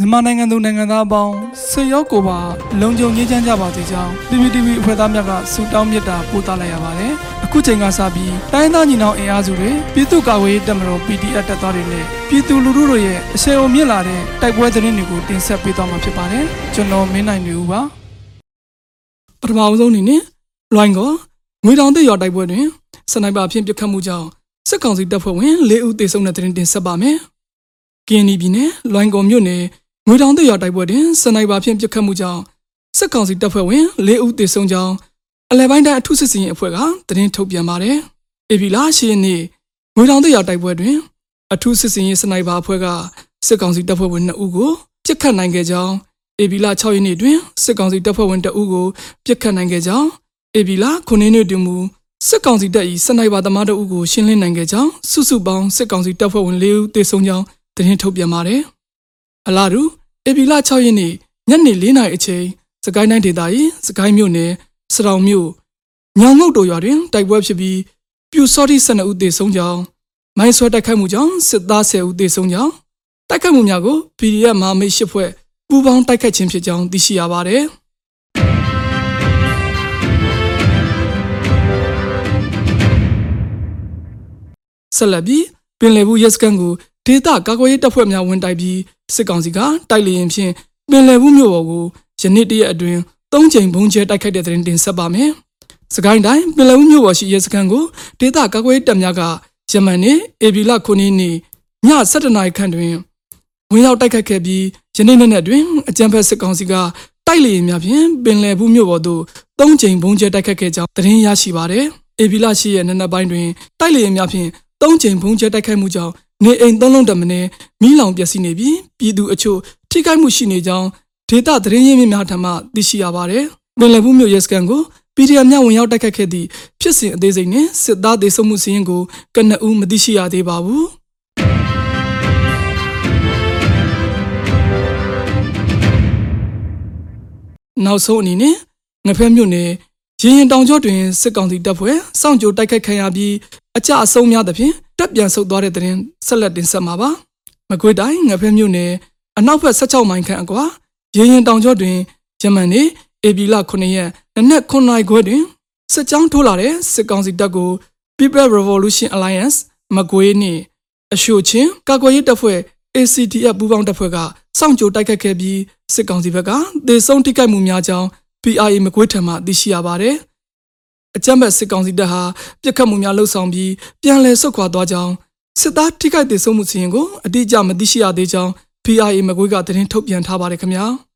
မြန်မာနိုင်ငံသူနိုင်ငံသားအပေါင်းဆွေရောက်ကိုပါလုံခြုံရေးချမ်းကြပါစေကြောင်း PPTV အဖွဲ့သားများကဆုတောင်းမေတ္တာပို့သလိုက်ရပါတယ်။အခုချိန်ကစပြီးတိုင်းသားညီနောင်အင်အားစုတွေပြည်သူ့ကာကွယ်ရေးတပ်မတော် PDF တပ်သားတွေနဲ့ပြည်သူလူထုတို့ရဲ့အဆင်အုံမြင့်လာတဲ့တိုက်ပွဲသတင်းတွေကိုတင်ဆက်ပေးသွားမှာဖြစ်ပါတယ်။ကျွန်တော်မင်းနိုင်နေဦးပါ။ပထမအဆုံးအနေနဲ့လွိုင်းကငွေတောင်တဲ့ရွာတိုက်ပွဲတွင်စနိုက်ပါဖြင့်ပစ်ခတ်မှုကြောင့်စစ်ကောင်စီတပ်ဖွဲ့ဝင်၄ဦးသေဆုံးတဲ့သတင်းတင်ဆက်ပါမယ်။ကင်းနီပြည်နယ်လွိုင်းကော်မြို့နယ် ငွေတောင်တဲ့ရွာတိုက်ပွဲတွင်စနိုက်ပါဖြင့်ပစ်ခတ်မှုကြောင့်စစ်ကောင်စီတပ်ဖွဲ့ဝင်၄ဦးသေဆုံးကြောင်းအလဲပိုင်းတိုင်းအထူးစစ်စင်ရေးအဖွဲ့ကသတင်းထုတ်ပြန်ပါတယ်။အေဗီလာရှိရက်နေ့ငွေတောင်တဲ့ရွာတိုက်ပွဲတွင် အထူးစစ်စင်ရေးစနိုက်ပါအဖွဲ့ကစစ်ကောင်စီတပ်ဖွဲ့ဝင်2ဦးကိုပစ်ခတ်နိုင်ခဲ့ကြောင်းအေဗီလာ6ရက်နေ့တွင်စစ်ကောင်စီတပ်ဖွဲ့ဝင်2ဦးကိုပစ်ခတ်နိုင်ခဲ့ကြောင်းအေဗီလာ9ရက်နေ့တွင်မူစစ်ကောင်စီတပ်၏စနိုက်ပါသမားတို့ဦးကိုရှင်းလင်းနိုင်ခဲ့ကြောင်းစုစုပေါင်းစစ်ကောင်စီတပ်ဖွဲ့ဝင်၄ဦးသေဆုံးကြောင်းသတင်းထုတ်ပြန်ပါတယ်။အလားတူ ဧပြီလ6ရက်နေ့ညနေ4နာရီအချိန်စကိုင်းတိုင်းဒေသကြီးစကိုင်းမြို့နယ်စတောင်မြို့ညောင်ငုတ်တို့ရွာတွင်တိုက်ပွဲဖြစ်ပြီးပြူစောတိ12ဦးသေဆုံးကြောင်းမိုင်းဆွဲတိုက်ခိုက်မှုကြောင့်စစ်သား10ဦးသေဆုံးကြောင်းတိုက်ခိုက်မှုများကို PDF မဟာမိတ်၈ဖွဲ့ပူးပေါင်းတိုက်ခိုက်ခြင်းဖြစ်ကြောင်းသိရှိရပါတယ်။ဆက်လက်ပြီးပင်လယ်ဘူးရဲစခန်းကိုဒေသကာကွယ်ရေးတပ်ဖွဲ့များဝင်တိုက်ပြီး စစ်ကောင်စီကတိုက်လေရင်ဖြင့်ပင်လယ်ဘူးမြို့ပေါ်ကိုယနေ့တရက်အတွင်း၃ချိန်ဘုံကျဲတိုက်ခိုက်တဲ့တဲ့တင်ဆက်ပါမယ်။စကိုင်းတိုင်းပင်လယ်ဘူးမြို့ပေါ်ရှိရဲစခန်းကိုဒေသကာကွယ်ရေးတပ်များကယမန်နေ့ဧပြီလ9ရက်နေ့ည7:00နာရီခန့်တွင်ဝင်ရောက်တိုက်ခိုက်ခဲ့ပြီးယနေ့နေ့နဲ့တွင်အကြံဖက်စစ်ကောင်စီကတိုက်လေရင်များဖြင့်ပင်လယ်ဘူးမြို့ပေါ်သို့၃ချိန်ဘုံကျဲတိုက်ခိုက်ခဲ့ကြောင်းသတင်းရရှိပါသည်။ဧပြီလ10ရက်နေ့နက်ပိုင်းတွင်တိုက်လေရင်များဖြင့်၃ချိန်ဘုံကျဲတိုက်ခိုက်မှုကြောင့် နေအိမ်သုံးလုံးတမနဲ့မိလောင်ပျက်စီးနေပြီးပြည်သူအချို့ထိခိုက်မှုရှိနေကြောင်းဒေတာသတင်းရင်းမြစ်များထံမှသိရှိရပါတယ်။ပင်လယ်ဘူးမြို့ရဲစခန်းကို PDF များဝင်ရောက်တိုက်ခတ်ခဲ့သည့်ဖြစ်စဉ်အသေးစိတ်နဲ့စစ်သားဒေဆုံးမှုစီးရင်ကိုကနအူးမသိရှိရသေးပါဘူး။နောက်ဆုံးအနေနဲ့ငဖက်မြို့နယ်ရရင်တောင်ကျောတွင်စစ်ကောင်စီတပ်ဖွဲ့စောင့်ကြိုတိုက်ခိုက်ခံရပြီး အကြအဆုံးများသဖြင့်တက်ပြန်ဆုတ်သွားတဲ့တဲ့ရင်ဆက်လက်တင်ဆက်မှာပါ။မကွေးတိုင်းငဖက်မြို့နယ်အနောက်ဘက်16မိုင်ခန့်အကွာရရင်တောင်ကျောတွင်ဂျမန်နေအေဘီလာ9ရက်နနက်9နာရီခွဲတွင်စစ်ကြောင်းထိုးလာတဲ့စစ်ကောင်စီတပ်ကို People Revolution Alliance မကွေးနှင့်အရှိုချင်းကာကွယ်ရေးတပ်ဖွဲ့ ACTF ပူးပေါင်းတပ်ဖွဲ့ကစောင့်ကြိုတိုက်ခတ်ခဲ့ပြီးစစ်ကောင်စီဘက်ကဒေဆုံးထိခိုက်မှုများကြောင်း PRA မကွေးထံမှသိရှိရပါတယ်။ အကြမ်းဖက်စစ်ကောင်စီတပ်ဟာပြစ်ခတ်မှုများလှုပ်ဆောင်ပြီးပြန်လည်ဆုတ်ခွာသွားကြောင်းစစ်သားထိခိုက်ဒေဆုံးမှုစီရင်ကိုအတိအကျမသိရှိရသေးကြောင်း PRA မကွေးကသတင်းထုတ်ပြန်ထားပါတယ်ခင်ဗျာ။